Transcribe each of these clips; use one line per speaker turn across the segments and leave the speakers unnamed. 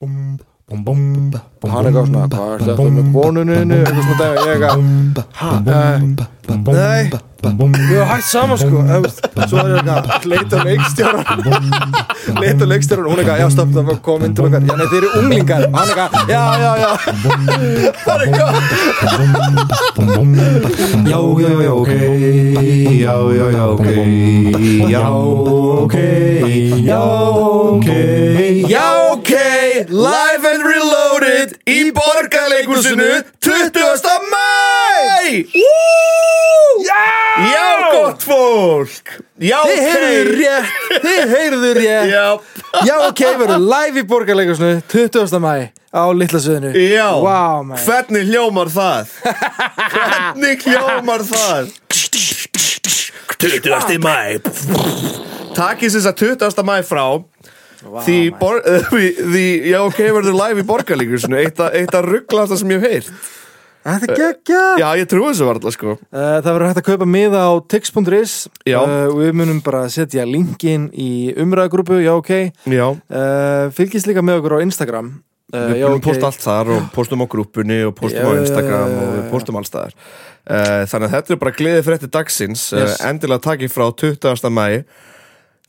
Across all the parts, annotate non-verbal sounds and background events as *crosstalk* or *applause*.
hann eitthvað svona hvað er þetta með konuninu eitthvað svona og ég eitthvað ha, eh, nei við erum hægt saman sko eh, svo er ég eitthvað leita leikstjóran leita leikstjóran hún eitthvað já stopp það kom inn til okkar já nei þeir eru unglingar hann eitthvað já já já það er eitthvað
Já, já, já, ok Já, já, já, ok Já, ok Já, ok
Já, ok, live and reloaded í borgarleikusinu 20. mæ Já Já, gott fólk Já, ok Þið heyrðu rétt Þið heyrðu rétt Já Já, ok, verður live í borgarleikusinu 20. mæ á litla sviðinu
Já,
wow, man.
hvernig hljómar það? hvernig hljómar það? 20. mæ Takið þess að 20. mæ frá
wow,
því, bor, uh, *laughs* því, því já ok verður live í borgarleikusinu eitt að rugglast það sem ég hef heyrt.
Þetta er geggja
Já, ég trúi þessu varla sko.
Uh, Það verður hægt að kaupa miða á tix.is uh, og við munum bara setja linkin í umræðagrúpu, já ok.
Já,
uh, Fylgist líka með okkur á Instagram.
Við munum
ok.
posta allt þar og postum á grúpunni og postum
Já,
á
já,
Instagram
já, já,
og við postum alls uh, Þannig að þetta er bara gleðið frétti dagsins
Yes.
endilega takið frá 20. mæ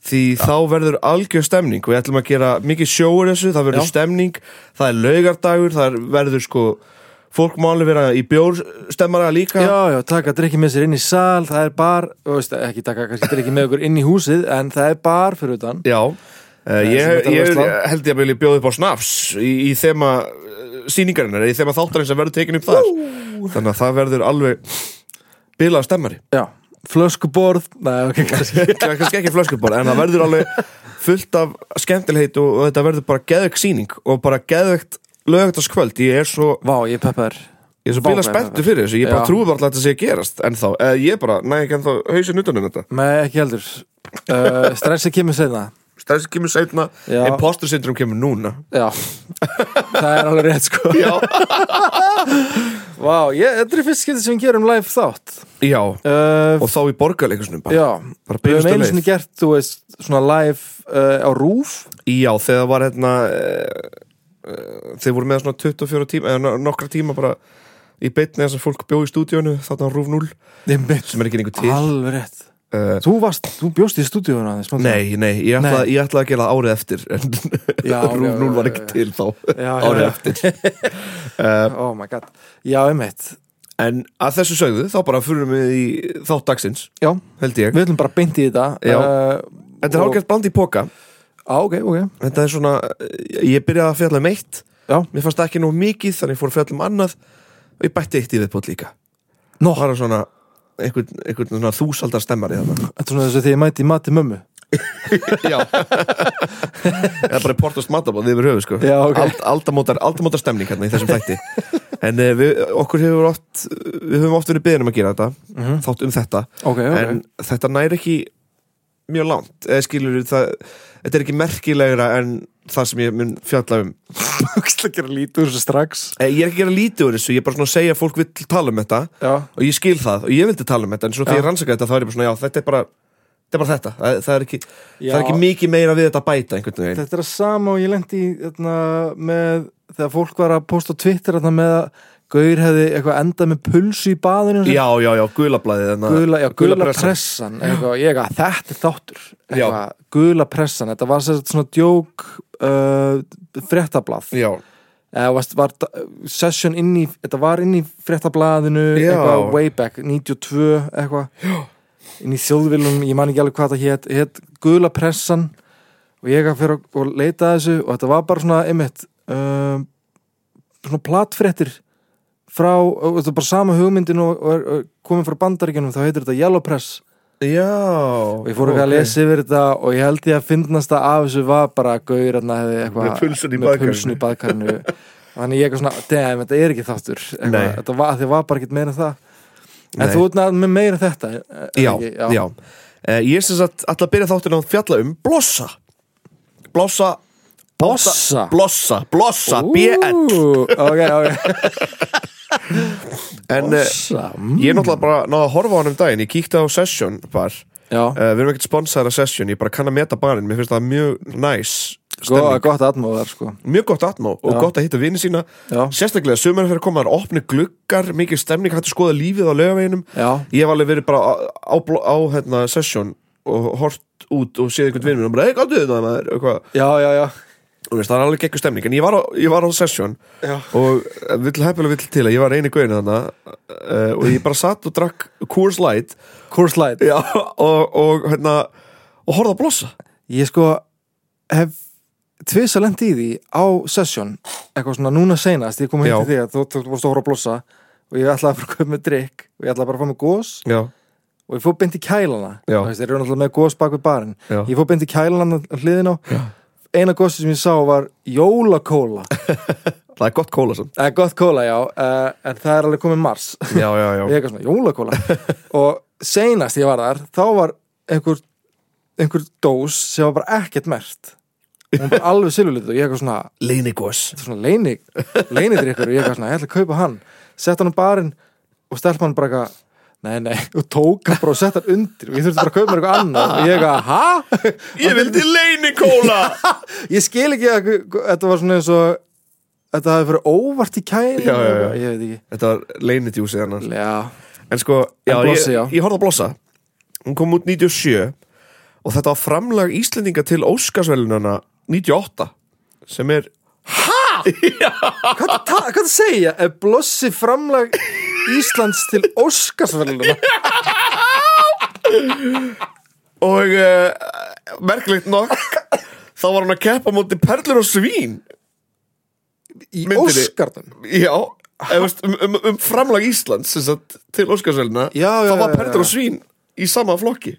því þá verður algjör stemning. Við ætlum að gera mikið sjóur þessu það verður
Já.
stemning, það er laugardagur það er- verður sko fólk máli vera í bjórstemmara líka.
Já, já, taka drikki með sér inn í sal Það er bar, veist, ekki taka kannski drikki með okkur inn í húsið En það er bar fyrir utan.
Já, uh, ég, ég held ég að vilja bjóða upp á snafs í, í þema síningarinnar, í þema þáttarinn sem verður tekin upp þar. Þannig að það verður alveg bilað stemmari.
Já, flöskuborð. Nei, ok, kannski. *laughs*
er kannski ekki flöskubor, en það verður alveg fullt af skemmtilheit og, og þetta verður bara geðveikt síning og bara geðveikt lögataskvöld, ég er svo
Vá, ég peppar
ég er svo
er
spenntu fyrir þessu, ég bara
Já.
trúi bara alltaf að þetta sé að gerast ennþá, eða ég bara, næ ekki ennþá hausin utan um þetta.
Nei, ekki heldur. Uh, Stressið kemur segna
Stæðis kemur seinna,
Já.
imposter syndrom kemur núna.
Já, *laughs* það er alveg rétt sko.
Já,
Vá, ég, þetta er fyrst skiptið sem við gerum live þátt.
Já
uh,
og þá í borgarleikusnum bara.
Já,
bara
við hefum einu
leið.
sinni gert, þú veist, svona live uh, á rúf
Já, þegar var hérna uh, þeir voru með svona 24 tíma eða no- nokkra tíma bara í beinni þess að fólk bjó í stúdíónu þarna á Rúf 0 sem er ekki einhver til.
Alveg rétt
uh,
Þú varst, þú bjóst í stúdíuna.
Nei, nei, ég ætlaði, ég ætlaði að gera árið eftir en
Já, *laughs* já,
0 var ekki til þá.
Já,
árið
já.
eftir *laughs*
Oh my god. Já, einmitt.
En að þessu sögðu, þá bara fyrir við í þátt dagsins,
Já,
held ég.
Við ætlum bara beint í þetta. Uh,
Þetta er hálfgert bland í póka
Á, ok, ok.
Þetta er svona, ég byrjaði að fjalla um eitt.
Já,
Mér fannst það ekki nóg mikið, þannig fór að fjalla um annað. Og ég bætti eitt í viðbót líka.
Nó.
Það var svona einhvern, einhvern svona þúsaldar stemmari þarna.
Þetta er svona þess að því ég mæti í mati mömmu. *laughs*
Já. Eða bara portast matabóð yfir höfu sko.
Já, ok.
Ald, aldamótar, aldamótar stemning hérna í þessum þætti. En uh, við, okkur hefur oft Við höfum oft verið beðin um að gera þetta
Mhm.
Þátt um þetta.
Ok, ok.
En þetta næri ekki mjög langt. Eða skilur það Þetta er ekki merkilegra en það sem ég mun fjalla um. *laughs*
Þú veist að gera lítið úr þessu strax.
Eh, Ég er ekki að lítið úr þessu Ég er bara svona að segja að fólk vill tala um þetta.
Já,
Og ég skil það og ég vildi tala um þetta En svo þegar ég rannsaka þetta þá er ég bara svona Já, þetta er bara Þetta er bara þetta, það, það, er, ekki, það er ekki mikið meira við þetta að bæta einhvern veginn.
Þetta er að sama og ég lendi í þarna, með þegar fólk var að posta Twitter þarna, með að Gaur hefði eitthvað endað með pulsu í baðinu
Já, já, já, gulablaðið.
Gula, já, gula,
pressan.
pressan, eitthvað, ég eitthvað, þetta er þáttur.
Já.
eitthvað, gula pressan, þetta var svona djók uh, fréttablað.
Já,
eða var, var session inn í þetta var inn í fréttablaðinu eitthvað way back, 92 eitthvað. Inn í þjóðvilum, ég man ekki alveg hvað það hét hét gula pressan. Og ég að fyrir að leita þessu og þetta var bara svona, einmitt um, svona platfréttir frá, þetta er bara sama hugmyndin og, og, og komið frá bandaríkjunum þá heitir þetta Yellow Press.
Já
og ég fór ekki að lesa yfir þetta og ég held ég að finnast að af þessu var bara að gaur hérna hefði eitthvað
Með pulsun í baðkarinu.
þannig ég eitthvað svona, damn, þetta er ekki þáttur. Þetta var, þetta var bara ekki meira það. En
Nei.
þú náttúrulega með meira þetta
Já,
ekki?
já, Uh, Ég er sem sagt alltaf að byrja þáttin á að fjalla um blossa. Blossa. Blossa, blossa, BN
Ú, ok, ok *laughs* *laughs*
En
mm.
ég er náttúrulega bara náða að horfa á hann um daginn. Ég kíkti á Session bar.
Já,
uh, Við erum ekkert sponsaðar að Session. Ég bara kann að meta barinn. Mér finnst það mjög næs stemning.
Gott atmóðar sko.
Mjög gott atmó og
Já.
gott að hitta vini sína.
Já,
Sérstaklega sömur fyrir að koma þar opni gluggar Mikið stemning, hættu skoða lífið á laugaveginum.
Já,
Ég hef alveg verið bara á, á, á, hérna, session og hort út og séð einhvern vinn og bara, hei, gáttu þetta maður eitthvað.
já, já, já.
Veist, það er alveg gekkur stemning. En ég var á, ég var á session
Já.
og vill hefilega vill til að ég var eini gauðin þarna uh, og ég bara satt og drakk Coors Light.
Coors Light.
Já, og, og hérna og horfði að blossa.
Ég sko hef tvisa lent í því á session eitthvað svona núna seinast. Ég kom til því að þú, þú, varst að horfa að blossa og ég ætlaði að fara að köpa með drikk og ég ætlaði bara að fá með gós
já,
og ég fór beint í kælana. Þeir eru náttúrulega með gós bak við barinn. Ég fór beint í kælana hliðin á. Eina gósi sem ég sá var jólakóla. *laughs*
Það er gott kóla sann
eða gott kóla já uh, en það er alveg komið mars.
Já, já, já, *laughs*
ég eitthvað svona jólakóla. Og seinast ég var þar þá var einhver, einhver dós sem var bara ekkert mert hún var alveg silfurlit og ég eitthvað svona
leinigos
þetta er svona leini, leinidrykkur og ég eitthvað svona, ég ætla að kaupa hann. Sett hann á barinn og stelpa hann bara eitthvað nei, nei, *laughs* og tók hann bara og sett hann undir. Og ég þurfti bara að kaupa mér eitthvað annað. Og ég eitthvað, ha?
ég vildi leinikóla *laughs*
ég skil ekki að þetta var svona eins og þetta hafi fyrir óvart í kæli
Já, já, já.
ég veit ekki.
Þetta var leinidjúsi hennar.
Já,
En sko, já,
En Blossi,
ég,
já.
ég horfði að blossa. Hún kom út 97 Og þetta var framlag Íslendinga til Óskarsvelunana 98 Sem er *laughs*
hvað það segja? Er blossi framlag Íslands til Óskarsverðluna *laughs*
Og uh, merkilegt nokk Þá var hann að keppa móti perlur og svín.
Í
Myndinni.
Óskarnum?
Já eða veist, um, um, um framlag Íslands sem sagt, Til Óskarsveluna
Já, já,
Þá var
já, já,
perlur
já.
og svín Í sama flokki.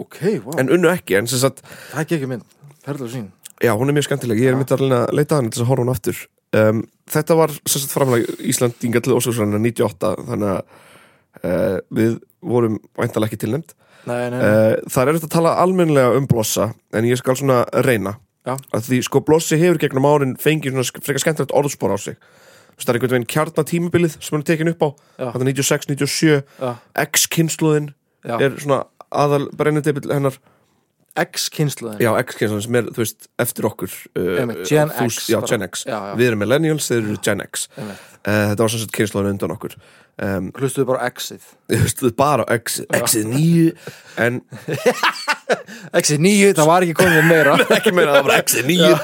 Ok, wow,
En unnu ekki En sem sagt
það er ekki ekki mynd. Perlur sín
Já, hún er mjög skemmtileg, ég er myndið að leita að hann til að horfa hún aftur um, Þetta var sem sagt framlag Íslandinga til Óskarsvæluna 98 þannig að uh, við vorum væntalega ekki tilnæmt uh, Það er eftir að tala almennlega um blossa en ég skal svona reyna
Já.
að því sko blossi hefur gegnum árin fengið svona frekar skemmtilegt orðspor á sig Það er einhvern veginn kjarnatímabilið sem hann er tekin upp á
Já.
Þetta 96, 97,
Já.
X-kynsluðin
Já.
er svona aðal brennidebil hennar
X-kynsluðin
Já, X-kynsluðin sem er, þú veist, eftir okkur uh,
Gen
þú-
X
Já. Gen X.
Já, já.
Við erum millennials, þeir eru Gen X. Uh. Þetta var sem sagt kynsluðin undan okkur. Um,
hlustuðu bara X-ið? *laughs*
Þú bara á X X-ið nýju En *laughs*
X-ið nýju, það var ekki komið meira. *laughs*
Ekki meina að það var X-ið nýju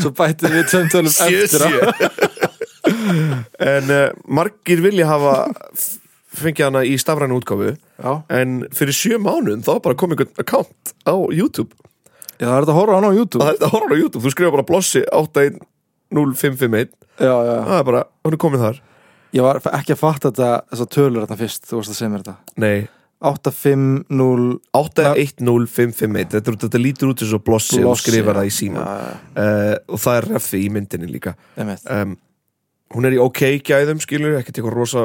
svo bættum við tönntölum
Sjö,
eftir á.
En uh, margir vilja hafa fengið hana í stafræna útgáfu.
Já,
En fyrir sjö mánuðum þá bara kom einhvern account á YouTube.
Já, það er þetta að horfa á hann á YouTube.
Það er þetta að horfa á YouTube, þú skrifa bara blossi 81051
Já, já, já.
Það er bara, hún er komið þar.
Ég var ekki að fatta þetta, þessar tölur þetta fyrst Þú varst að segja mér þetta.
Nei,
850
810551 þetta, þetta lítur út eins og blossi og
Blossi,
skrifar það í síma
já,
uh, og það er reffi í myndinni líka.
Einmitt.
Um, hún er í ok gæðum skilur, ekkert eitthvað rosa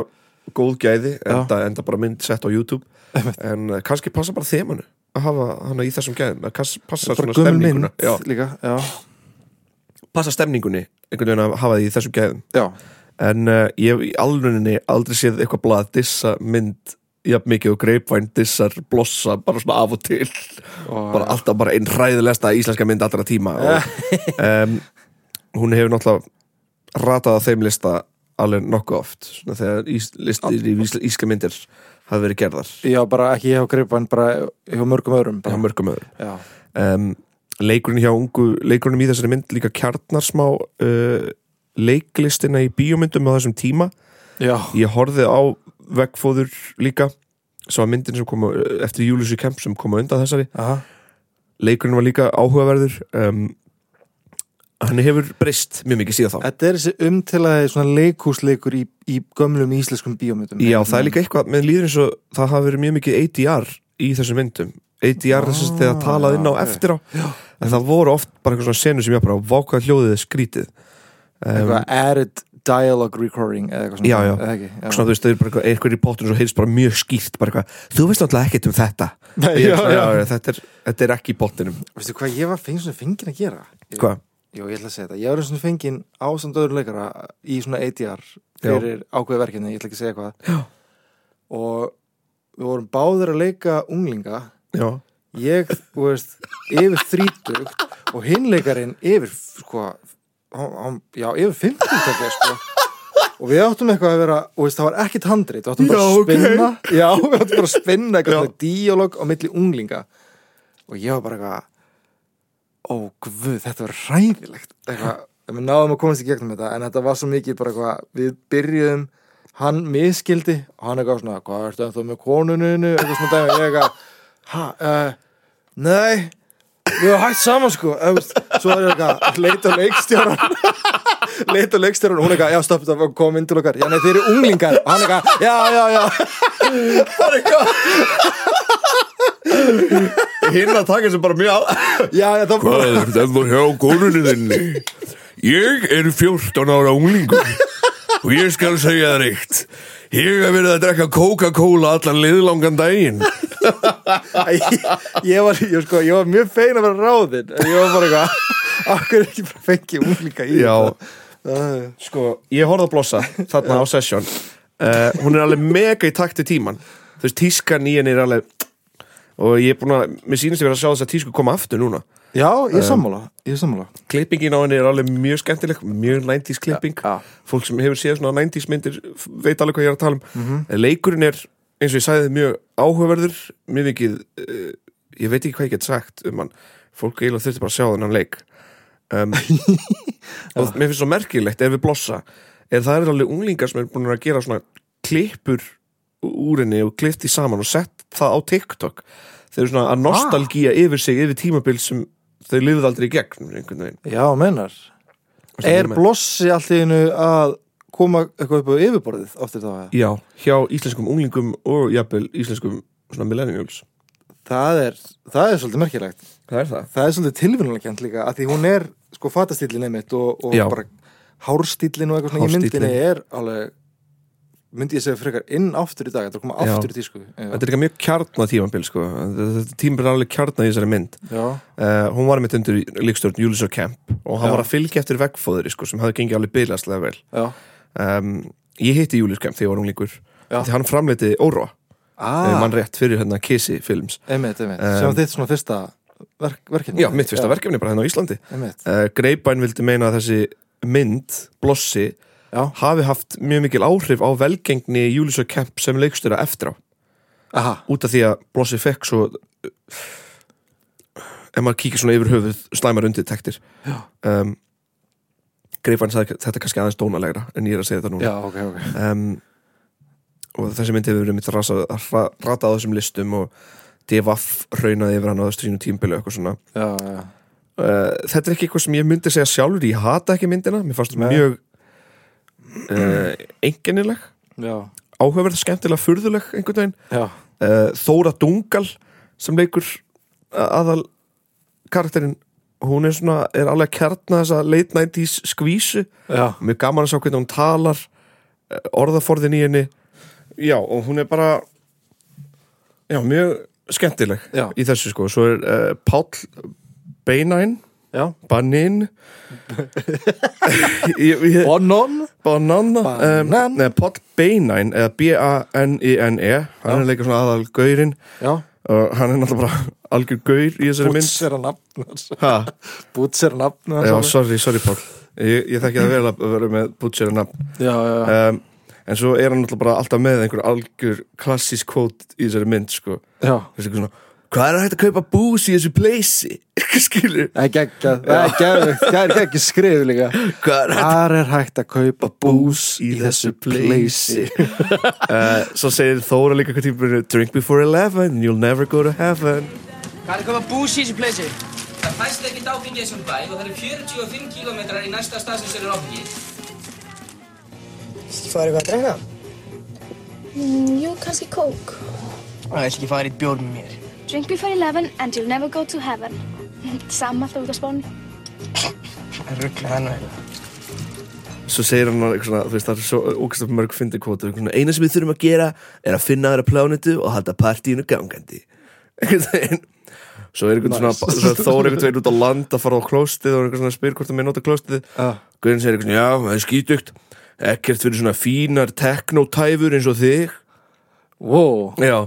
góð gæði, enda, enda bara mynd sett á YouTube. En uh, kannski passa bara þemanu að hafa hana í þessum gæðum. Kass- passa svona stemninguna. já,
líka Já,
passa stemningunni einhvern veginn að hafa því í þessum gæðum.
Já,
en uh, ég hef í alvörinni aldrei séð eitthvað blað dissa mynd jafn mikið og greipvæn dissar blossa bara svona af og til.
Og,
bara alltaf bara einn hræðilegsta íslenska mynd allra tíma. Og, *laughs* um, hún hefur náttúrulega ratað á þeim lista alveg nokkuð oft svona þegar ís, listir í ís, íslenska myndir hafa verið gerðar.
Já, bara ekki hjá Gripa en bara hjá mörgum öðrum
hjá
bara.
mörgum öðrum.
Já,
um, leikurinn hjá ungu leikurinn í þessari mynd líka kjarnar smá uh, leiklistina í bíómyndum á þessum tíma.
Já,
ég horfði á vegfóður líka sem var myndin sem kom eftir Júliussi Kemp sem kom undan þessari.
Aha.
Leikurinn var líka áhugaverður um, hann hefur breyst mjög mikið síðan þá
Þetta er þessi umtilaði svona leikhúsleikur í, í gömlum íslenskum bíómyndum
Já, það er líka eitthvað, með líður eins og það hafa verið mjög mikið ADR í þessum myndum ADR þess að þegar talað inn á
ok.
eftir á en það voru oft bara eitthvað svona senur sem ég bara vákað hljóðið skrítið um,
Eitthvað added dialogue recording eða eitthvað svona
Já, já.
ekki, já.
svona þú veist, það er bara eitthvað, í pottunum svo heyrst bara mjög skýrt, bara eitthvað, þú veist náttúrulega ekkert um þetta
Nei,
Ég
já, já.
þetta, er, þetta er ekki í pottinum
Veistu hvað ég var fengið svona fenginn að gera?
Hvað?
Jú, ég ætla að segja þetta. Ég var svona fenginn á samt öðru leikara í svona ADR fyrir ákveði verkefni, ég ætla ekki að segja hvað. Já. Og við vorum báðir að leika unglinga.
Já,
Ég, þú veist, yfir þrítugt og hinleikarinn yfir sko, hann, hann, já, yfir 50 tekja sko og við áttum eitthvað að vera, og veist, það var ekkit handrit við áttum bara að spinna já, við áttum bara að spinna eitthvað díalog á milli unglinga og ég var bara eitthvað ó guð, þetta var ræðilegt eitthvað, við náðum að komast í gegnum þetta en þetta var svo mikið bara eitthvað við byrjuðum, hann miskildi og hann eitthvað svona, hvað ertu ennþá með konuninu? Eitthvað svona dæmi, ég eitthvað ha, uh, nei við erum hægt saman sko. Svo er eitthvað, leita leikstjóran *laughs* leita leikstjóran hún eitthvað, já stopp, það kom inn til okkar. Já nei, þeir eru unglingar. Og hann eitthvað, já, já, já. Það er eitthvað *laughs*
Hinn að taka þessu bara mjög *laughs*
já, já, það
Hvað er þetta hjá konunni þinni? Ég er 14 ára unglingur og ég skal segja það reitt Ég hef verið að drekka Coca-Cola allan liðlangan daginn.
Ég, ég, var, ég, sko, ég var mjög fein að vera ráðinn. En ég var bara eitthvað okkur ekki bara fengið unglinga í Það-
Sko, ég horfði að blossa þarna á session. Uh, Hún er alveg mega í takt til tíman Þú veist, tískan í henni er alveg og ég er búin að, mér sýnist ég verið að sjá þess að tísku koma aftur núna.
Já, ég er sammála ég er sammála.
Klippingin á henni er alveg mjög skemmtileg mjög 90s klipping.
Já.
fólk sem hefur séð svona 90s myndir veit alveg hvað ég er að tala um. Leikurinn er, eins og ég sagði, mjög áhugaverður. Mjög mikið uh, ég veit ekki hvað ég get sagt um hann. Fólk eiginlega þurfti bara að sjá þennan leik. Um, *laughs* og mér finnst svo merkilegt ef við blossa er það er alveg unglingar sem er búin að gera svona klippur úr henni og því saman og sett það á TikTok. Þeir eru svona að nostalgía yfir sig yfir tímabil sem þau lifðu aldrei í gegn
já, mennar er blossi allt í einu að koma eitthvað upp á yfirborðið áttir að
Já, hjá íslenskum unglingum og jafnvel íslenskum svona millennials.
Það er, það er svolítið merkilegt.
Það er það.
Það er svolítið tilvinnulegt líka að því hún er sko fatastílin einmitt og, og bara hárstílin og eitthvað svona í myndinni er alveg myndi ég segja frekar inn aftur í dag þetta er að koma
Já.
aftur í tísku já,
Þetta er ekki mjög kjarna tímabil sko. Þetta tímabil er alveg kjarna í þessari mynd.
Já,
uh, Hún var mitt undir líkstjórn Júlisar Kemp og hann
Já.
var að fylgja eftir veggfóðuri sko sem hafði gengið alveg bylaslega vel.
Já.
um, Ég hitti Júlis Kemp þegar ég var unglingur.
Já.
því hann framleiti Óróa ah.
Ah,
mann rétt fyrir hérna Kissi films.
Einmitt, einmitt.
Um,
sem þitt svona fyrsta verk, verkefni
Já, mitt fyrsta verkefni bara hérna á Íslandi. Uh, Greipæn vildi meina að þessi mynd, Blossi
já,
hafi haft mjög mikil áhrif á velgengni Júlisar Kemp sem leikstjóra eftir á.
Aha,
út af því að Blossi fekk svo ef maður kíkir svona yfir höfuð slæmar undirtektir. Um, Greifan sagði þetta kannski aðeins dónalegra en ég er að segja þetta núna.
Já, ok, ok.
Um, og þessi myndi hefur verið mitt ratað rata á þessum listum og DFF raunaði yfir hann á þessu sínu tímbilu eitthvað svona.
Já, já,
uh, þetta er ekki eitthvað sem ég myndi segja sjálfur ég hata ekki myndina, mér fannst mjög uh, enginnileg
já,
áhugaverð, skemmtilega furðuleg einhvern veginn. Uh, Þóra Dungal sem leikur aðal karakterinn hún er svona, er alveg að kjarna þessa late 90s skvísu. Mjög gaman að sjá hvernig hún talar uh, orðaforðin í henni. Já, og hún er bara já, mjög skemmtileg
Já.
í þessu sko, svo er uh, Páll Beinæn
já.
Banin *laughs*
Bonon
Banana um. Nei, Páll Beinæn eða B-A-N-I-N-E hann er leika svona aðal gaurinn.
Já,
og hann er náttúrulega bara algjör gaur í þessari mynd.
Boots er að nafn hans.
Ha,
Boots er að nafn hans.
Já, sorry, sorry Páll. Ég, ég þekki það vel að vera með butcher nafn
já, já, já,
um, en svo er hann náttúrulega bara alltaf með einhver algjör klassísk kvót í þessari mynd sko.
já.
Þessi svona, hvað er hægt að kaupa bús í þessu pleysi *laughs* skilur
Það er það er er geggjað skrif líka
hvað er hægt
Hvar er hægt að kaupa bús í þessu pleysi *laughs*
uh, svo segir Þóra líka hvað tímur drink before 11, you'll never go to heaven
Hvað er að koma bús í þessu pleysi?
Það fæst ekki áfengi í þessum bæ og það eru 45 kílómetrar í næsta stað sem selur áfengi.
Fáðu eitthvað að drekka?
Mm, jú, kannski kók.
Það er ekki farið í bjór með mér.
Drink before 11 and you'll never go to heaven. Samma þú út á spáni.
Það ruggla það nú eitthvað.
svo segir hann eitthvað svona, þú veist, það er svo ógæst mörg fyndi kvótur, eitthvað svona, eina sem við þurfum að gera er að finna aðra plánetu og halda partíinu gangandi veginn svo er einhvern
Nice.
svona, svona þór einhvern veginn út á land að fara á klóstið og einhvern svona spyr hvort það með nota klóstið
Já.
Guðin segir eitthvað svona, já, það er skítugt ekkert fyrir svona fínar teknotæfur eins og þig
Wow,
já,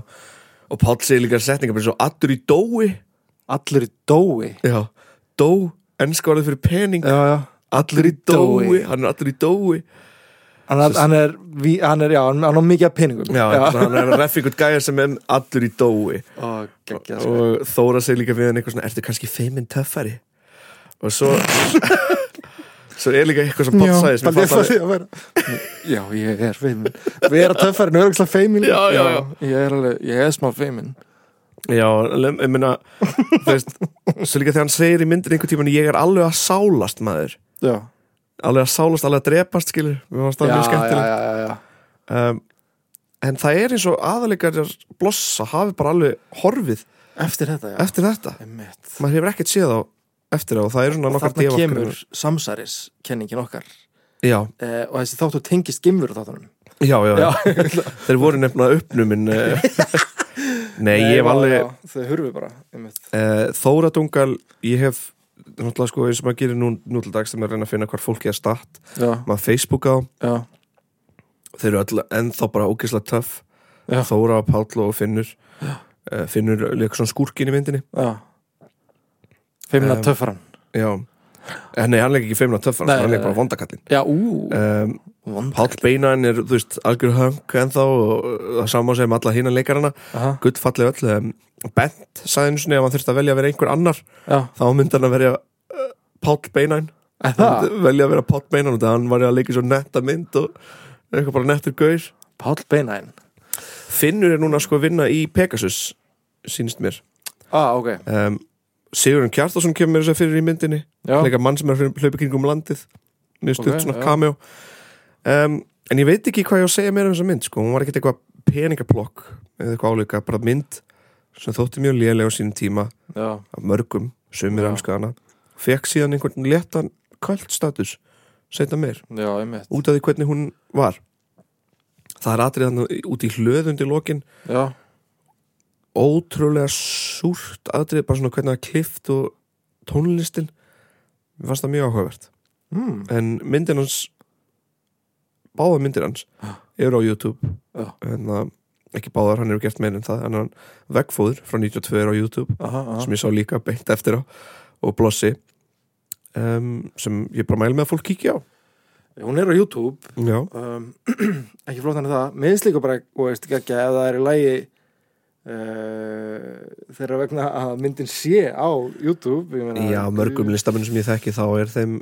og Páll segir líka setningar bara svo allur í dói.
Allir í dói?
Já, dó, ennska orðið fyrir pening.
Já, já.
Allir í dói, hann er allir í dói.
Hann er, hann er, hann er já, hann á mikið af peningum.
Já, hann er að ykkur gæja sem er allir í dói.
Ó, geggja, sko.
og Þóra segir líka við hann eitthvað svona ertu kannski feiminn töffari? Og svo *laughs* svo er líka eitthvað sem sem
bara
ég
ég
fatt
því að vera Já, ég er feimin Vera töffarinn er örgulega feimin
Já, já, já.
Ég er alveg, ég er smá feimin
Já, ég meina þú veist, svo líka þegar hann segir í myndin einhvern tímann ég er alveg að sálast maður.
Já,
alveg að sálast, alveg að drepast skilur. Mér fannst það
já,
mjög
já,
skemmtilegt.
já, já, já.
um, en það er eins og aðalegar blossa hafi bara alveg horfið
Eftir þetta, já.
eftir þetta.
Einmitt.
maður hefur ekkert séð á eftir það og það er svona
Og
nokkar
þarna
defakkar-
kemur samsæris kenningin okkar.
Já,
eh, og þessi þáttur tengist gimur þáttunum.
Já, já, já. *laughs* þeir voru nefnilega uppnumin *laughs* uh, nei, ég hef alveg
Þau hurfi bara einmitt.
uh, Þóra Dungal, ég hef náttúrulega sko eins og maður gerir nú, nú til dags þegar maður reyna að finna hvar fólki er statt maður Facebook á, þeir eru öll ennþá bara ógeðslega töff. Þóra, Páll og Finnur. Uh, Finnur líka svona skúrkin í myndinni.
Já Feimina
Um,
um, töffaran
já, en nei, hann er ekki feimna töffan
Nei,
hann er bara vondakallin
Já, ú,
um, Páll Beinan er, þú veist, algjör hönk ennþá og það sama sem alla hinnan leikarana.
Aha,
gullfalli öll um, Bent sagði einu sinni ef hann þurfti að velja að vera einhver annar
Já,
þá myndi hann að verja uh, Páll Beinan velja að vera Páll Beinan og það hann var að leika svo netta mynd og eitthvað bara nettur gaur.
Páll Beinæn
Finnur er núna sko að vinna í Pegasus sínist mér.
Ah, ok.
Um, Sigurinn Kjartason kemur þess að fyrir í myndinni. Leika mann sem er að hlaupa kringum landið. Mjög stutt
Ok,
svona cameo. Um, en ég veit ekki hvað ég á að segja meira um þessa mynd sko, hún var ekkert eitthvað peningaplokk eða eitthvað álíka, bara mynd sem þótti mjög lélega á sínum tíma
já,
af mörgum, elska hana. Fekk síðan einhvern léttan kvöld status, setna meir.
Já,
út af því hvernig hún var. Það er atrið hann út í hlöðundi lokin.
Já,
ótrúlega súrt atrið, bara svona hvernig það klift og tónlistin. Mér fannst það mjög áhugavert.
Mm,
en myndin hans báða myndir hans eru á YouTube.
Já.
en það ekki báðar, hann hefur gert meir en það. En hann vegfóður frá 92 er á YouTube
aha, aha.
sem ég sá líka beint eftir á og blossi um, sem ég bara mæli með að fólk kíkja á.
Hún er á YouTube. Um, *clears throat* ekki flott hann það. Mér finnst líka bara, og veist ekki ef það er í lægi uh, þeirra vegna að myndin sé á YouTube meina,
já mörgum listamenn sem ég þekki þá er þeim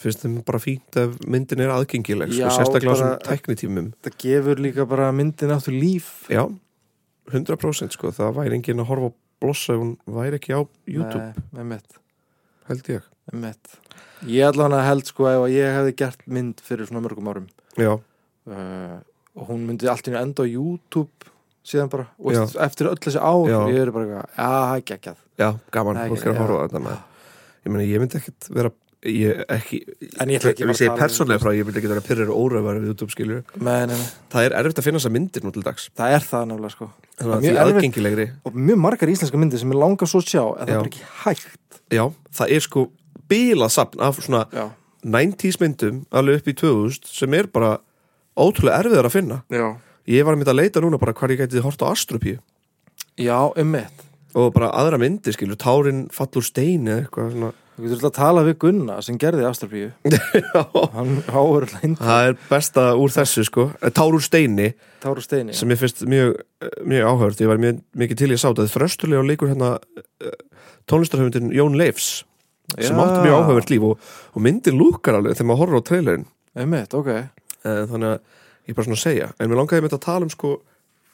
finnst þeim bara fínt ef myndin er aðgengileg sko,
Já,
sérstaklega á þessum tæknitímum.
það gefur líka bara myndin áttur líf.
Já, 100% sko það væri enginn að horfa á blossa hún væri ekki á YouTube,
Nei, einmitt,
held ég.
Einmitt. ég allan að held sko að ég hefði gert mynd fyrir svona mörgum árum uh, og hún myndi allt í einu enda á YouTube síðan bara, og
Já.
eftir öll þessi ár
Já.
ég er bara, já, er geggjað
já, gaman,
Nei,
fólk er að
já.
horfa á þetta maður. ég meina, ég myndi ekkit vera ég ekki,
En ég ætla ekki að
ég segi
tala um-
persónlega frá, ég myndi ekki vera pyrrir og óræðvar við YouTube skilur,
Men, en,
það er erfitt að finna þessa myndir nú til dags
það er það nefnilega sko
þannig að
Mjög
því
erfitt.
aðgengilegri
og mjög margar íslenska myndir sem ég langar svo að sjá en það
Já.
er bara ekki hægt
já, það er sko bílað sapn af svona
já,
90s myndum alveg upp í 2000 sem er bara ótrúlega erfiðar að finna
já,
ég var að mynda að leita núna bara hvar ég gæti hort á Astropíu
já um mitt
og bara aðra myndir skilur, tárin fallur stein eða eitthvað svona.
Þú getur alltaf að tala við Gunna sem gerði Astralbíu *laughs* hann hlænt
það er besta úr þessu sko. Tár úr steini.
Táru Steini
sem ég finnst mjög, mjög áhört ég var mjög, mikið til ég sá þetta. Þröstulega leikur hérna tónlistarhöfundin Jón Leifs sem átti mjög áhört líf og, og myndir lúkar alveg þegar maður horfir á trailerin
um mitt, ok.
Eh, þannig að ég bara svona að segja en mér langaði með að tala um sko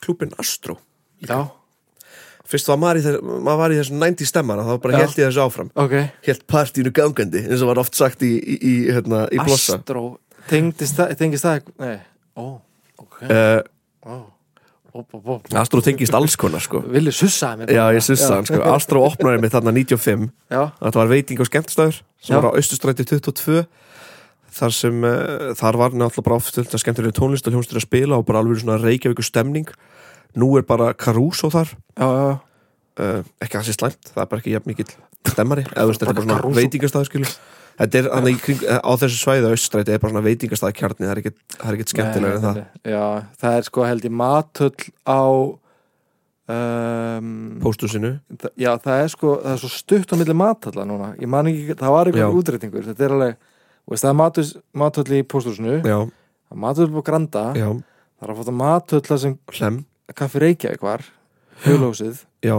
klubin Astro.
Já,
fyrst var maður í, þess, maður var í þessum 90 stemmana þá bara
Já.
held ég þessu áfram.
Ok.
Held partínu gangandi eins og var oft sagt í, í, í, hérna, í blossa.
Astró, tengist það tengist það nei, ó, ok.
Uh,
ó, ó, ó, ó.
Astro tengist alls konar sko.
Villi sussaði mér
Já, ég sussa hann sko. Astro opnaði mig þarna 95
já,
Þetta var veiting og skemmtstæður sem
Já.
var á Östustræti 22 þar sem uh, þar var náttúrulega bara oft þetta skemmtilega tónlist og hljómsdur að spila og bara alveg svona reykjavíku stemning. Nú er bara Caruso þar.
Já, já,
uh, ekki að það sé slæmt, það er bara ekki jafn mikill stemmari, *laughs* eða þú veist, þetta er bara svona
Caruso.
veitingastæður skilu þetta er hann í kring, á þessu svæði á Östustræti er bara svona veitingastæð kjarni það er ekkit, það er ekkit skemmtilega en það.
já, það er sko held ég matöll á um,
póstusinu
þa- Já, það er sko, það er svo stutt á milli matalla núna. Ég man ekki, það var
Já.
eitthvað útreitingur Þetta er alveg, veist, það er matalli í pósthúsinu. Það er matalli på Granda.
Já,
Það er að fóta matalla sem
hlem
kaffi Reykjavík var Hjólósið
já,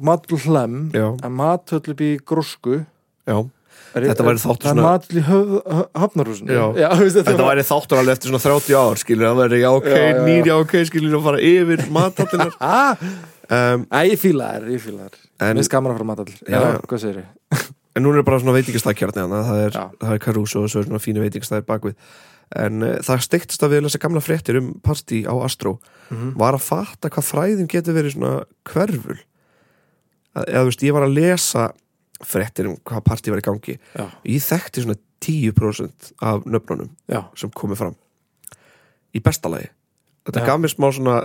Matall hlem matöll upp í grósku.
Já.
Er,
Þetta væri þáttur
Það er
svona-
matöll í hafnarhúsinu þetta,
væri þáttur alveg eftir svona 30 ár skilur, það væri já ok,
Já, já,
ok skilur að fara yfir matattinnar
ah, *laughs*
um,
Æ, ég fíla þær, ég fíla þær.
En-
Mér gaman að fara matall
Já,
Já, hvað segir þið?
En núna er bara svona veitingastækjarni það er, er Caruso og svo er svona fínu veitingastæðir bakvið En uh, það steiktist að við lesa gamla fréttir um partí á Astro.
Mhm.
var að fatta hvað fræðin getur verið svona hverful. Eða þú veist, ég var að lesa fréttir um hvað partí var í gangi.
Já,
ég þekkti svona 10% af nöfnunum
já,
sem komið fram. Í besta lagi. Þetta
Já.
gaf mér smá svona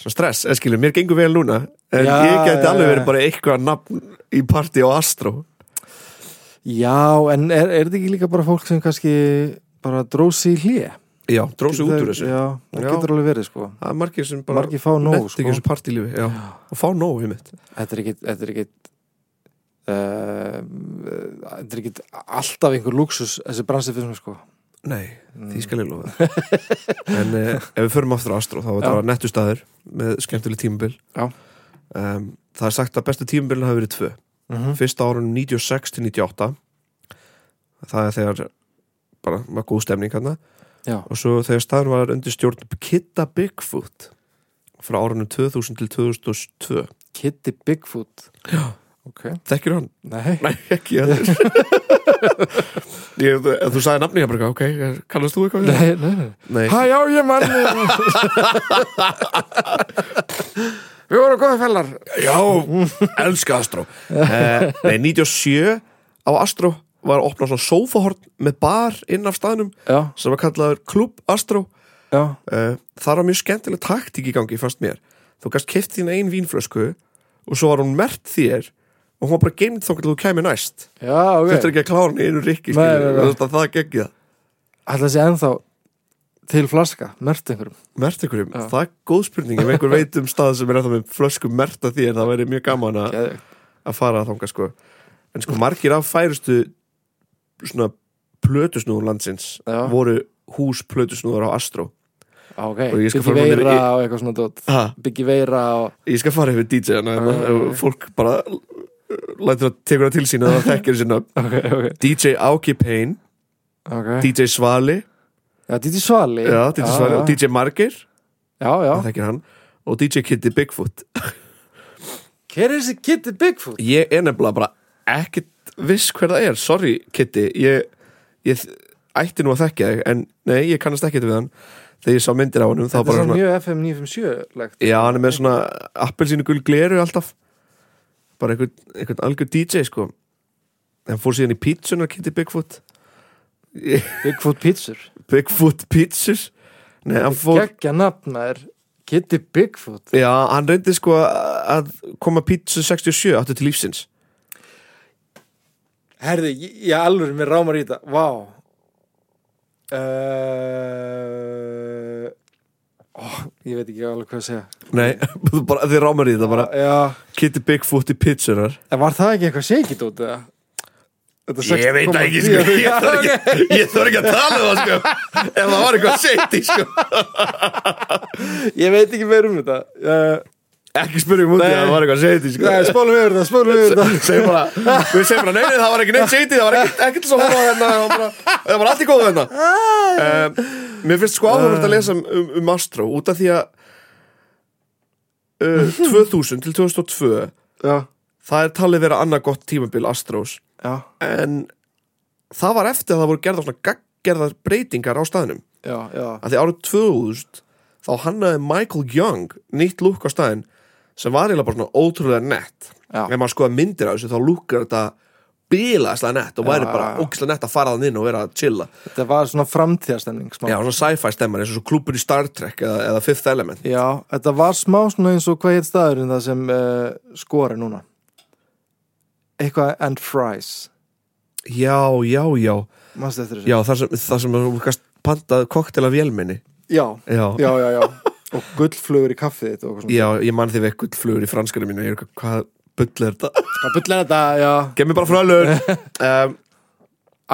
svona stress, eða skilur, mér gengur vel núna en
Já,
ég geti
já,
alveg verið bara eitthvað nafn í partí á Astro.
Já En er, er þetta ekki líka bara fólk sem kannski bara drósi í hlje?
já, drósi út úr þessu.
Já, það getur alveg verið sko.
Það er margir sem bara
Margir fá nóg, sko.
og fá nóg í mitt
Þetta er ekki Þetta er ekki uh, Þetta er ekki alltaf einhver luxus þessi bransið fyrir mig sko
nei, því skal ég lofa. *laughs* En uh, ef við förum aftur á Astro þá var þetta nettu staður með skemmtileg tímabil.
Já.
um, það er sagt að bestu tímabilin hafi verið tvö.
Mm
fyrsta árunum 96 til 98 það er þegar bara var góð stemning hann og svo þegar staðan var undir stjórn Kitta Bigfoot frá árunum 2000 til 2002
Kitty Bigfoot?
Já.
Ok,
þekkir hann?
nei.
Nei, ekki ég, *laughs* þú, sagði nafni ég bara, ok, kannast þú eitthvað?
Nei, nei, nei. Hæ, já, ég mann *laughs* Við vorum góða fellar.
Já, elska Astro. Uh, Nei, 97 á Astro var að opna svona sófahorn með bar inn af staðnum
Já,
sem var kallaður Klub Astro.
Já,
uh, það var mjög skemmtileg taktík í gangi fannst mér. Þú gast keft þín ein vínflösku og svo var hún mert þér og hún var bara geimd þá til þú kæmi næst.
Já, ok.
Þetta er ekki að klára hann í einu rikki það geggi það
Ætla þessi ennþá til flaska, mert einhverjum.
Mert einhverjum,
Já.
það er góð spurning ef einhver veit um stað sem er ennþá með flösku mert að þér, það væri mjög gaman að, að fara að þanga sko. En sko margir af færustu svona plötusnúður landsins
Já.
voru hús plötusnúður á Astro.
Já, ok,
Og ég skal
Biggi
fara með þér
Veira
í-
og eitthvað svona Biggi Veira og
ég skal fara yfir DJ-ana okay,
ok.
fólk bara lætur að tekur það til sín að það þekkir sinna *laughs*
Ok, ok,
DJ Áki Payne,
ok.
DJ Svali
Já, Didi Svali
já, DJ Svali DJ Margir.
Já, já.
Þekkir hann. Og DJ Kitty Bigfoot. *laughs*
Hver er þessi Kitty Bigfoot?
ég er nefnilega bara ekkert viss hver það er, sorry Kitty. Ég, ég ætti nú að þekkja þig en nei, ég kannast ekkert við hann. Þegar ég sá myndir á þá
Þetta er svona, mjög FM 957 legt
já, hann er með svona appelsínu gul gleru alltaf bara einhvern, einhvern algjör DJ sko. Hann fór síðan í pítsunar Kitty Bigfoot. *laughs*
Bigfoot Pizzur?
Bigfoot Pizzas Nei, hann fór
Gekkja nafn er Kitty Bigfoot.
Já, hann reyndi sko að koma pizza 67 áttu til lífsins.
Herði, ég, ég alveg mér rámar í þetta. Vá. Uh, ó, Ég veit ekki alveg hvað að segja.
Nei, þú *laughs* bara, þið rámar í þetta bara.
Já,
Kitty Bigfoot í pizzunar.
En var það ekki eitthvað it út eða?
Ég veit það ekki, sko. Ég þarf ekki, ég þarf ekki að tala um það, sko. Ef það var eitthvað seiti, sko.
Ég veit ekki meir um þetta. Uh,
Ekki út í
Nei.
að það var eitthvað seiti, sko.
Nei, spólum við þetta, spólum við þetta
Segjum bara, við segjum bara, nei, nei, það var ekki neitt seiti Það var ekkert, svo hóla þarna það var bara- Það var allt í góðu þarna um, Mér finnst sko áhugavert að lesa um, um, um Astro Út af því að uh, 2000 til 2002
Já,
Það er talið vera annað gott tímabil Astros.
Já,
En það var eftir að það voru gerðar svona gaggerðar breytingar á staðnum.
Já, já.
Að því árið 2000 þá hannaði Michael Young nýtt lúk á staðin sem var eiginlega bara svona ótrúlega nett. Ef maður skoða myndir af þessu þá lúkar þetta bílaðslega nett og væri
Já,
bara ógislega nett að fara þann inn og vera að chilla.
Þetta var svona framtíðastemning smá.
Já, svona sci-fi stemmar eins og svo klúpur í Star Trek eða, eða Fifth Element.
Já, þetta var smá svona eins og hvað heit staðurinn það sem uh, skori núna? Eitthvað and fries
já, já, já, já það sem, þú kannst pantað koktel af vélminni
Já,
já,
já, já, já. Og gullflugur í kaffið þitt og eitthvað svona.
Já, ég man því við eitthvað flugur í franskanu mínu. Ég er eitthvað, hvað bull er þetta?
Hvað bull er þetta, já.
Gef mér bara frölur. *laughs* Um,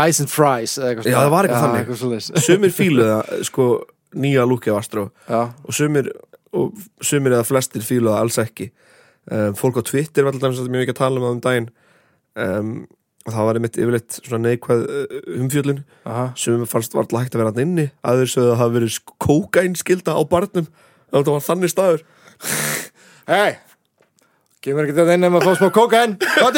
Ice and fries eða eitthvað
Já, það var eitthvað þannig.
eitthvað.
Sumir fíluða, sko, nýja lúkið af Astro.
Já,
Og sumir, og sumir eða flestir fíluða alls ekki. Um, Fólk á Twitter var alltaf mjög mikið að tala um það um daginn. Um, Og það var einmitt yfirleitt svona neikvæð umfjöllun.
Aha.
Sem fannst var alltaf hægt að vera hann inni. Aður sögðu að það hafi verið kókainskilda á barnum þetta var þannig staður
Hei, kemur ekki þetta inn ef maður fá smá kókain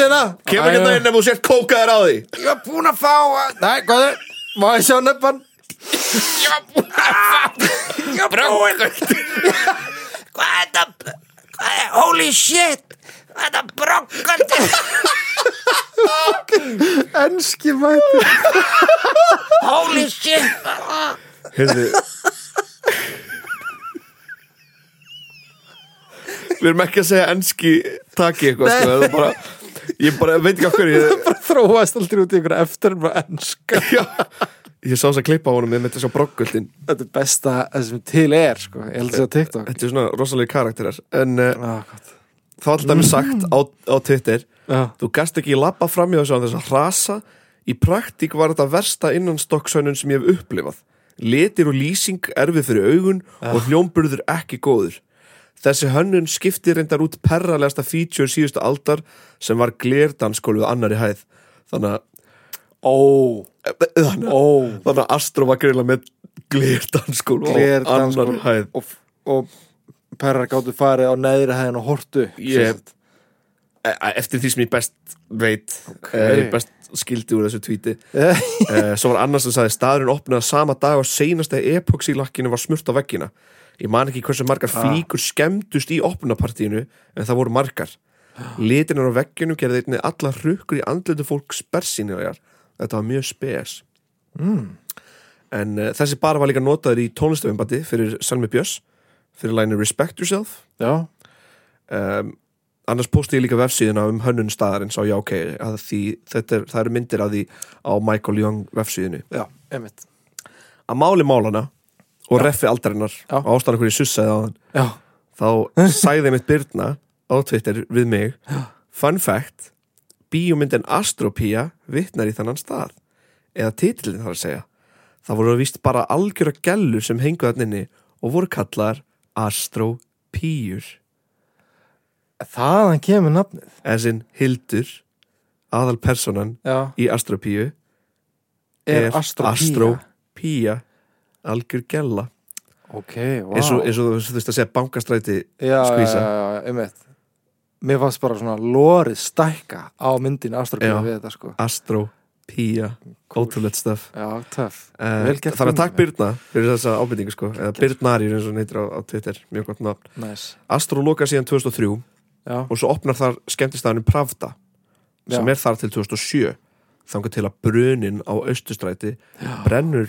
er það?
kemur ekki það inn ef þú sért kókaðir á því
Ég var búinn að fá Nei, er? Má ég sjá nefn? Ég var búinn að fá Ég var búinn
Hvað er þetta? Hvað er, holy shit Hvað er þetta brokkandi
Enski mæti
Holy shit
Heyrðu Við erum ekki að segja enski taki eitthvað sko, það er bara, ég bara veit ekki af hverju ég, *laughs*
Þróast aldrei út í ykkur eftir með enska. *laughs*
Já, ég sá þess að klippa á honum með þess að broggöldin
Þetta er besta það sem til er sko. Ég held að það er TikTok.
Þetta er svona rosalega karakterar en
ah,
það var alltaf með sagt á, á Twitter
Já,
þú gast ekki lappa fram í þessu á þess að hrasa. Í praktík var þetta versta innanstokksönnun sem ég hef upplifað. Litir og lýsing erfið fyrir augun og hljómburður ekki góður þessi hönnun skipti reyndar út perralegasta feature síðustu aldar sem var glerdanskólfið annari hæð. Þannig að
ó,
þannig að,
ó.
þannig að Astro var greiðlega með á
Glerdansgólf.
annar hæð.
Og, og perrar gáttu farið á neðri hæðin og hortu.
Ég- E- eftir því sem ég best veit okay. best skildi úr þessu tvíti *laughs*
Eh,
svo var annars sem sagði staðurinn opnaði sama dag og seinasta epoxylakkinu var smurt á veggina ég man ekki hversu margar flíkur skemmdust í opnapartíinu en það voru margar. Litinur á vegginu gerði einnig alla hrukkur í andlutu fólk spersinjar þetta var mjög spes. Mm. en uh, þessi bara var líka notaður í tónlistafimbandi fyrir Salmi Björns fyrir læginu Respect Yourself.
Já,
um, annars posti ég líka vefsíðuna um hönnun staðarins á já ok að því þetta er, það eru myndir af því á Michael Young vefsíðinu
já, einmitt.
Að máli málana og reffi aldarinnar
Já.
og ástæðan hverju sussaði á hann.
Já,
þá sagði mitt Byrna á Twitter við mig fun fact bíómyndin Astropía vitnar í þannan stað. Eða titilin þar að segja. Það voru vist bara algjöra gellur sem hengu þarna inni og voru kallar Astropíur
þaðan kemur nafnið.
As in Hildur aðal personan
Já,
í Astropíu
er Astropía
Astropía algjör gella.
Ok, wow
eins, og, eins og þú veist að segja bankastræti
Já, já,
skvísa.
já, já, einmitt. Mér fannst bara svona lórið stækka á myndin Astropía
Já.
við þetta sko.
Astropía ótrúlegt stöf
Já, töff.
Uh,
Vel gert
þannig að takk. Byrna fyrir þessa ábyrningu sko eða Byrnari eins og hann heitir á, á Twitter mjög gott nafn.
Nice.
Astro loka síðan 2003
Já,
og svo opnar þar skemmtistæðinu Pravda sem
Já.
er þar til 2007 þangar til að brunin á austustræti brennur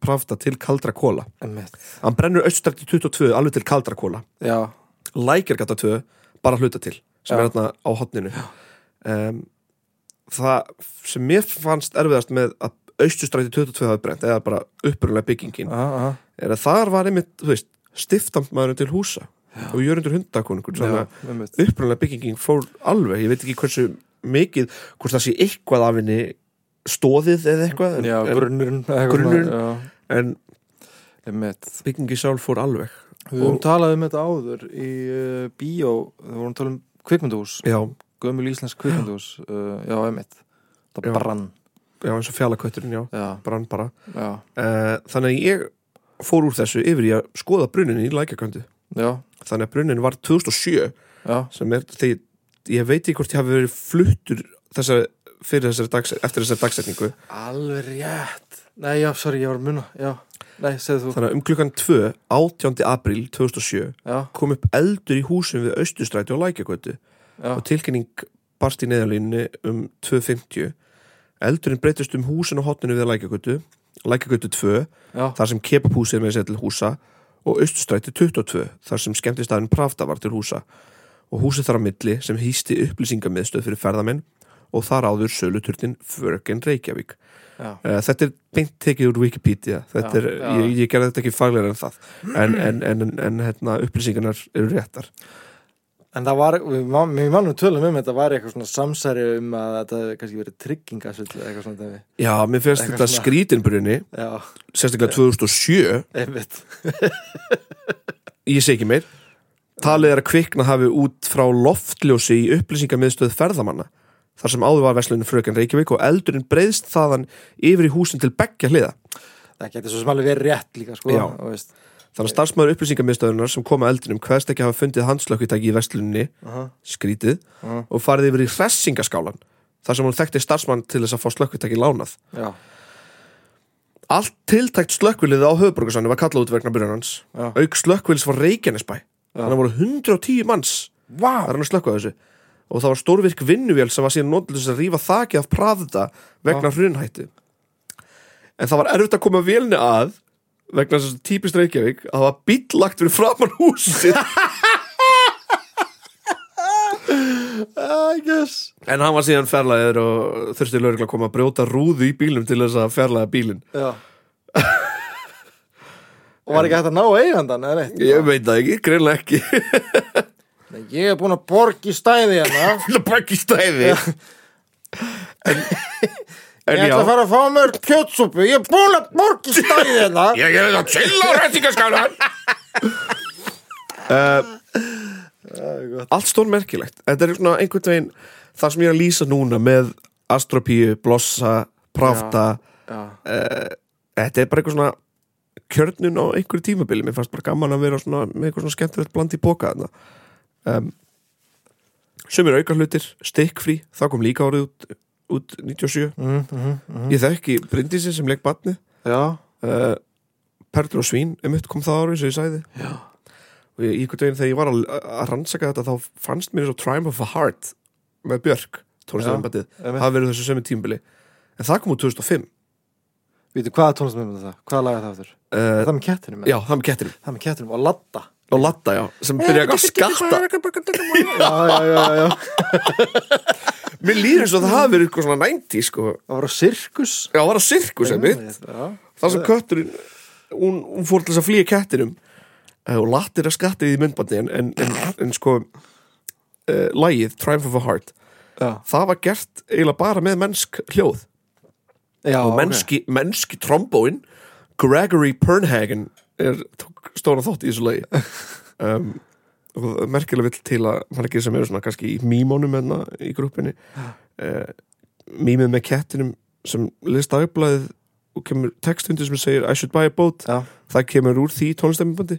Pravda til kaldra kóla hann brennur austustræti 22 alveg til kaldra kóla
Já,
Lækjargata 2 bara hluta til sem
Já.
er þarna á hotninu um, það sem mér fannst erfiðast með að austustræti 22 hafi brent eða bara upprunlega byggingin
aha,
er að þar var einmitt, þú veist, stiftamtmaðurinn til húsa og jörundur hundakonungur
Já,
upprunlega byggingin fór alveg. Ég veit ekki hversu mikið hvort það sé eitthvað af henni stóðið eða eitthvað en,
Já,
en,
grunnurinn eitthvað
grunnurinn. en
einmitt.
byggingi sjálf fór alveg.
Við höfum talað um þetta áður í uh, bíó, við vorum talað um kvikmyndahús,
já,
gömul íslensk kvikmyndahús uh, *gasps* já, einmitt. Það
Já.
brann,
já eins og fjallakötturinn, já,
já,
brann bara. Uh, þannig að ég fór úr þessu yfir í að skoða brunin í lækjaköndu þannig að brunin var 2007
já.
sem er, þegar, ég veit ekki hvort ég hafi verið fluttur þessa, fyrir þessari dags, eftir þessari dagsetningu.
Alveg rétt. Nei, já, sorry, ég var að muna, já. Nei, segðu þú,
þannig að um klukkan 2, 18. apríl 2007
já,
kom upp eldur í húsum við Östustræti og Lækjakötu
já,
og tilkynning barst í neðalínni um 2.50 eldurinn breytist um húsin og hotninu við Lækjakötu Lækjakötu 2
já,
þar sem kepapúsið með sér til húsa og Östustræti 22 þar sem skemmtistæðin Pravda var til húsa. Og húsið þar á milli sem hýsti upplýsingamiðstöð fyrir ferðamenn og þar áður söluturnin Förgen Reykjavík.
Já.
uh, þetta er beint tekið úr Wikipedia. Þetta
Já,
er,
já.
ég, ég gerði þetta ekki faglega en það. En, en, en, en, hérna, upplýsingarnar eru réttar.
En það var, við, man- við mannum tölum um þetta var eitthvað svona samsæri um að þetta kannski verið tryggingasvill eitthvað svona dæmi.
Já, mér finnst þetta
svona-
skrítinbrunni sérstaklega 2007
einmitt.
Ég sé ekki meir. Talið er að kvikna hafi út frá loftljósi í upplýsingamiðstöð ferðamanna þar sem áður var verslunin fröken Reykjavík og eldurinn breyðst þaðan yfir í húsin til beggja hliða.
Það getur svo sem alveg verið rétt líka sko
þannig að starfsmæður upplýsingamiðstöðunar sem kom að eldurinnum hverst ekki hafa fundið handslökkutæki í versluninni skrítið og farið yfir í hressingaskálan þar sem hún þekkti starfsmann til þess að fá slökkutæki lánað.
Já,
Allt tiltækt slökkvilið á höfuborgarsannu var kallað út vegna byrjanans auk slökkvils var Reykjanesbæ. Þannig að voru 110 manns
Vá.
Það er hann að slökka á þessu Og það var stórvirk vinnuvél sem var síðan þess að rífa þakið af Pravda vegna hrunhættu. En það var erfitt að koma vélni að vegna þess að típist Reykjavík að það var bíllagt fyrir framann húsið. En hann var síðan fjarlæðir og þurfti lögregla að koma að brjóta rúðu í bílum til þess að fjarlæða bílinn.
Já. Og var ekki hægt að ná eigandan eða neitt?
Ég veit það ekki, greinlega ekki
Nei, Ég er búin að borga í stæði hérna.
Það bara ekki stæði. En, en
Ég ætla að fara að fá mér kjötsúpu. Ég er búin að borga í stæði hérna.
Ég er það til *laughs* *laughs* á rættingaskálan uh, Allt stón merkilegt. Þetta er svona einhvern veginn Það sem ég er að lýsa núna með Astropíu, Blossa, Pravda.
Já,
Þetta er bara eitthvað svona kjörnun á einhverju tímabili. Mér fannst bara gaman að vera svona, með eitthvað svona skemmtilegt bland í boka þarna um, Sumir auka hlutir Stikkfrí, það kom líka árið út, út 97
mm, mm,
Ég þekki Bryndísi sem leik batni
já,
uh, Perlur og svín emitt kom það árið sem ég sagði Já. og ég, einhvern veginn þegar ég var að, að rannsaka þetta þá fannst mér svo Triumph of a Heart með Björk,
einmitt.
hafa verið þessu sömu tímbili en það kom úr 2005
Vítu, hvaða tónlistamöndum er það? Hvaða lag er það aftur?
uh,
Það með kettinum?
Já, það með kettinum
Það með kettinum og ladda
og Latta, já, sem byrja að skatta. *laughs*
Já, já, já, já.
Mér líður eins og það hafi verið eitthvað svona 90 sko.
Það var á sirkus.
Já, það var að sirkus einmitt.
Já,
Það sem kötturinn hún, hún fór til þess að flýja kettinum. Uh, og lattir að skattið í myndbandi en, en, en, en sko uh, lagið Triumph of a Heart
já,
það var gert eiginlega bara með mennsk hljóð.
Já
og mennski, mennski trombóin Gregory Pernhagen er tók stóna þátt í þessu lagi. *laughs* Um, og er merkilega vill til að margir sem eru svona kannski í mýmónum enna í grúppinni uh, mýmið með kettinum sem list aðblæðið og kemur textundir sem segir I should buy a boat.
Já,
það kemur úr því tónlistemmibandi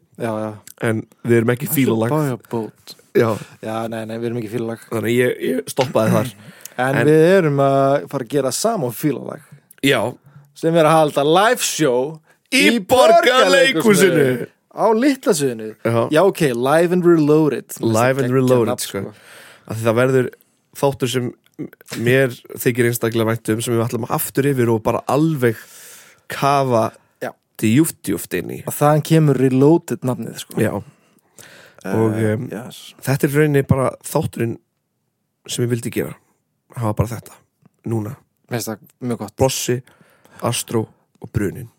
en við erum ekki fílalag
Buy a boat.
Já,
Já, nei, nei, við erum ekki fílalag
þannig ég, ég stoppaði þar.
En,
En-
við erum að fara að gera saman fílalag
Já,
sem er að halda live show
Í Borgarleikhúsinu.
á litlasviðinu
Já.
Ok, live and reloaded
Live and Reloaded
nafn,
sko. því það verður þáttur sem mér þykir einstaklega vænt um sem við ætlum aftur yfir og bara alveg kafa
Já.
til júft júft inn í
Og þaðan kemur reloaded nafnið sko.
Já, og um,
yes.
þetta er rauninni bara þátturinn sem ég vildi gera hafa bara þetta, núna Bossi, Astro og Brunin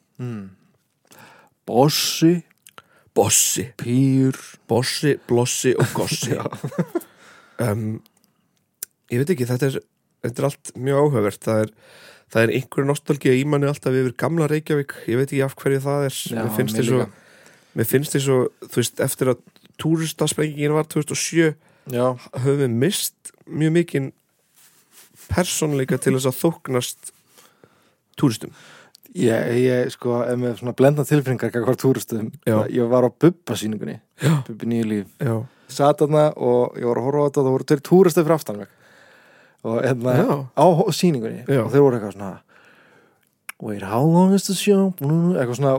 Bossi,
Bossi,
Pýr
Bossi, Blossi og Gossi. *laughs* Um, Ég veit ekki, þetta er, þetta er allt mjög áhugavert. Það er, það er einhver nostalgía í manni alltaf yfir gamla Reykjavík. Ég veit ekki af hverju það er.
Já,
mér finnst þess
líka.
mér finnst þess þú veist, eftir að túristasprengingin var 2007
Já,
höfum við mist mjög mikinn persónleika til þess að þóknast túristum
ég, ég sko, með svona blenda tilfinningar hvað túristum. Ég var á Bubba sýningunni
Já.
Bubbi nýju líf.
Já,
Sat þarna og ég var að horfa á þetta og það voru tveir túristar fyrir aftan og hérna á sýningunni.
Já.
og þeir voru eitthvað svona Wait, how long is the show? Eitthvað svona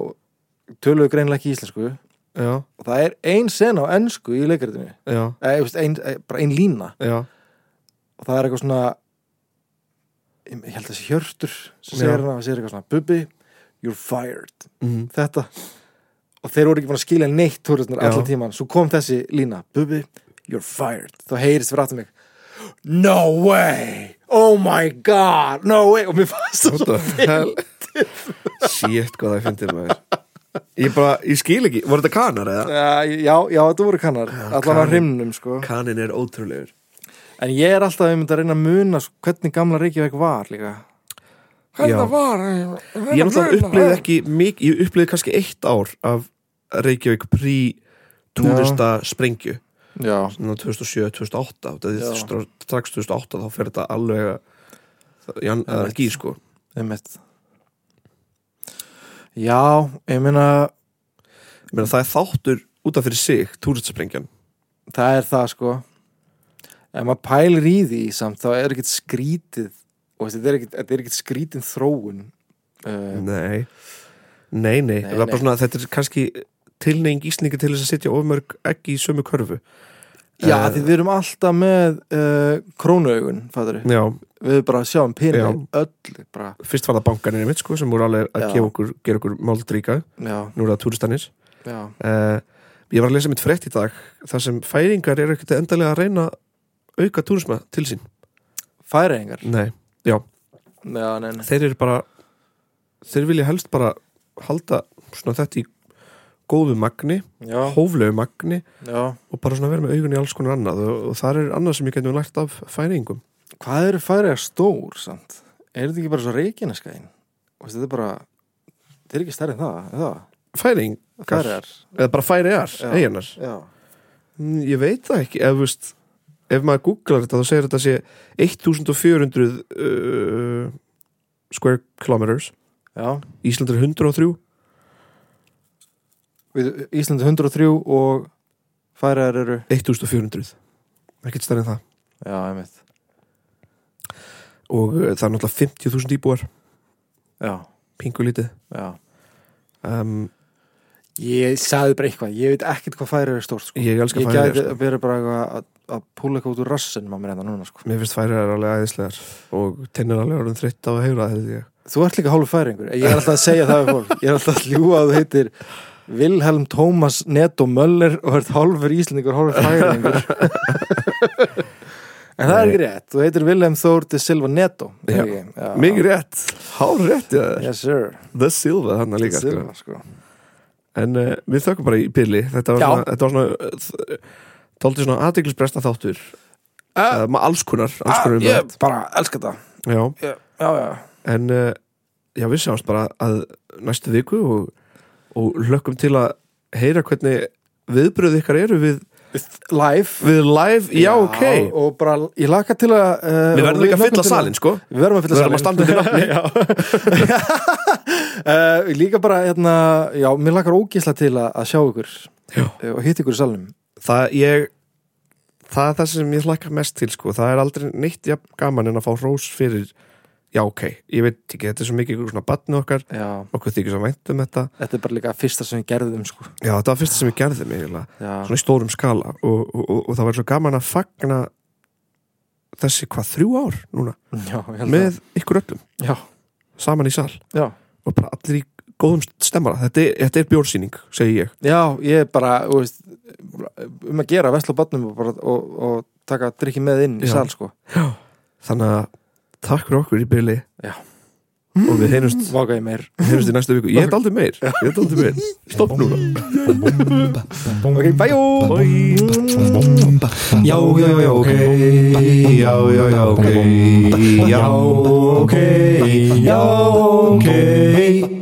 töluðu greinlega ekki íslensku.
Já,
og það er ein sen á ensku í veist, ein, eh, bara ein lína.
Já.
Og það er eitthvað svona ég held að þessi hjörtur sem segir hérna, segir eitthvað svona Bubbi, you're fired.
Mm.
þetta. Og þeir voru ekki búin að skilja neitt allan tíman, svo kom þessi lína Bubbi, you're fired, þá heyrist fyrir aftur mig No way, oh my god, no way! Og mér fannst það svo
hell? Shit, hvað það fyndið maður. Ég bara, ég skil ekki, voru þetta kanar eða?
Já, já, þetta voru kannar allan á
kanar.
hrimnum, sko.
Kanin er ótrúlegur
En ég er alltaf einmitt að reyna að muna sko, hvernig gamla Reykjavík var líka. Hvernig það var
Ég náttúrulega upplýði ekki mikið Ég upplýði kannski eitt ár af Reykjavík prí túrista sprengju.
Já,
Svona 2007-2008 Það
Já.
er strax 2008 þá fer þetta alveg að Jan, að
Einmitt.
gí sko.
Einmitt. Já, ég meina
Ég meina, Það er þáttur út af fyrir sig Túristasprengjan
það er það sko ef maður pælir í því samt þá er ekkert skrítið og þetta er ekkert, þetta er ekkert skrítin þróun uh,
Nei. Nei, nei,
Nei,
það bara
nei.
svona Þetta er kannski tilneying íslingi til þess að setja ofmörg ekki í sömu körfu.
Já,
Eh,
því við erum alltaf með uh, krónuaugun, fattur
Já,
við bara sjáum pening
Já.
öll bara,
fyrst var það bankanir mitt sko sem voru alveg að gefa okkur, gera okkur máldríka nú er það túristanir.
Já,
uh, Ég var að lesa mitt frétt í dag þar sem færingar eru ekkert endalega að reyna að auka túrisma til sín?
Færiðingar
Nei, já,
já, nei, nei.
þeir eru bara þeir vilja helst bara halda svona þetta í góðu magni,
já,
hóflegu magni
já.
og bara svona vera með augun í alls konar annað og, og það er annað sem ég getum lært af færingum
hvað eru færiðar stór, samt? Er þetta ekki bara svo reikinaskæin þetta er bara þetta er ekki stærri en það, er það?
Færing,
færiðar,
eða bara færiðar, eiginar
já,
Mm, Ég veit það ekki ef, veist, ef maður googlar þetta þá segir þetta sé 1400 uh, square kilometers.
Já.
Ísland er 103
Við, Íslandi 103 og færiðar eru
1400 ekkert stærri en það.
Já, einmitt.
Og uh, það er náttúrulega 50.000 íbúar.
Já,
pingu lítið.
Já.
Um,
Ég sagði bara eitthvað, ég veit ekkert hvað færi er stórt sko.
Ég elska
Ég
Færeyjar,
gæti
sko.
verið bara eitthvað að, að púla eitthvað út úr rassinum á mér enda núna sko.
mér finnst færiðar alveg æðislegar og tennir alveg orðin þreytt á að heyra það held ég.
Þú ert líka hálfu færingur. Ég er alltaf að segja það við fólk. Ég er alltaf að ljúga að þú heitir Vilhelm Tómas Netto Möller og ert hálfur íslendingur, hálfur færingur. *laughs* En það er ekki rétt. Þú heitir Vilhelm Þór de Silva Netto.
Mikið rétt, hár rétt.
Yes sir.
The Silva þannig líka sko.
Sko.
En uh, við þökkum bara í byrli Þetta var svona, var svona aðdeglisbresta þáttur. Uh, Með alls konar, alls konar um
Ég bara elska þetta.
Já,
Já, já, já.
En uh, Já, við sjáumst bara að næstu viku og, og hlökkum til að heyra hvernig viðbröð ykkar eru við,
Live.
Við live, já, ok.
Og bara, ég laka til að uh,
Við verðum líka að fylla
til
salin, sko.
Við verðum að fylla
Við verðum að standa nafni. *laughs*
uh, *laughs* Líka bara, hérna, já, mér lakar ógisla til að, sjá ykkur
Já.
eh, og hitt ykkur í salnum
Það ég Það er það sem ég hlakka mest til, sko. Það er aldrei neitt jafn gaman en að fá rós fyrir Já, ok, ég veit ekki, þetta er svo mikið svona batni okkar,
Já,
okkur þykir svo vænt um þetta.
Þetta er bara líka fyrsta sem við gerðum sko.
Já, þetta var fyrsta sem ég gerði mig eiginlega svona í stórum skala og, og, og, og það var svo gaman að fagna þessi hvað þrjú ár núna
já, ég
með ykkur öllum
Já,
saman í sal
já.
og bara allir í góðum stemmara. Þetta er, þetta er bjórsýning, segi ég.
Já, ég er bara, veist um að gera vesla bátnum og, bara- og, og taka drikki með inn í
Já.
sal sko.
þannig að takk fyrir okkur í byrli
Já.
og við
ég meir.
heyrumst í næstu viku. Ég heit aldrei meir, ég heit aldrei meir. Stopp núna
Ok, bæjó
já, já, já, ok. Já, já, já, ok. Já, ok. Já, ok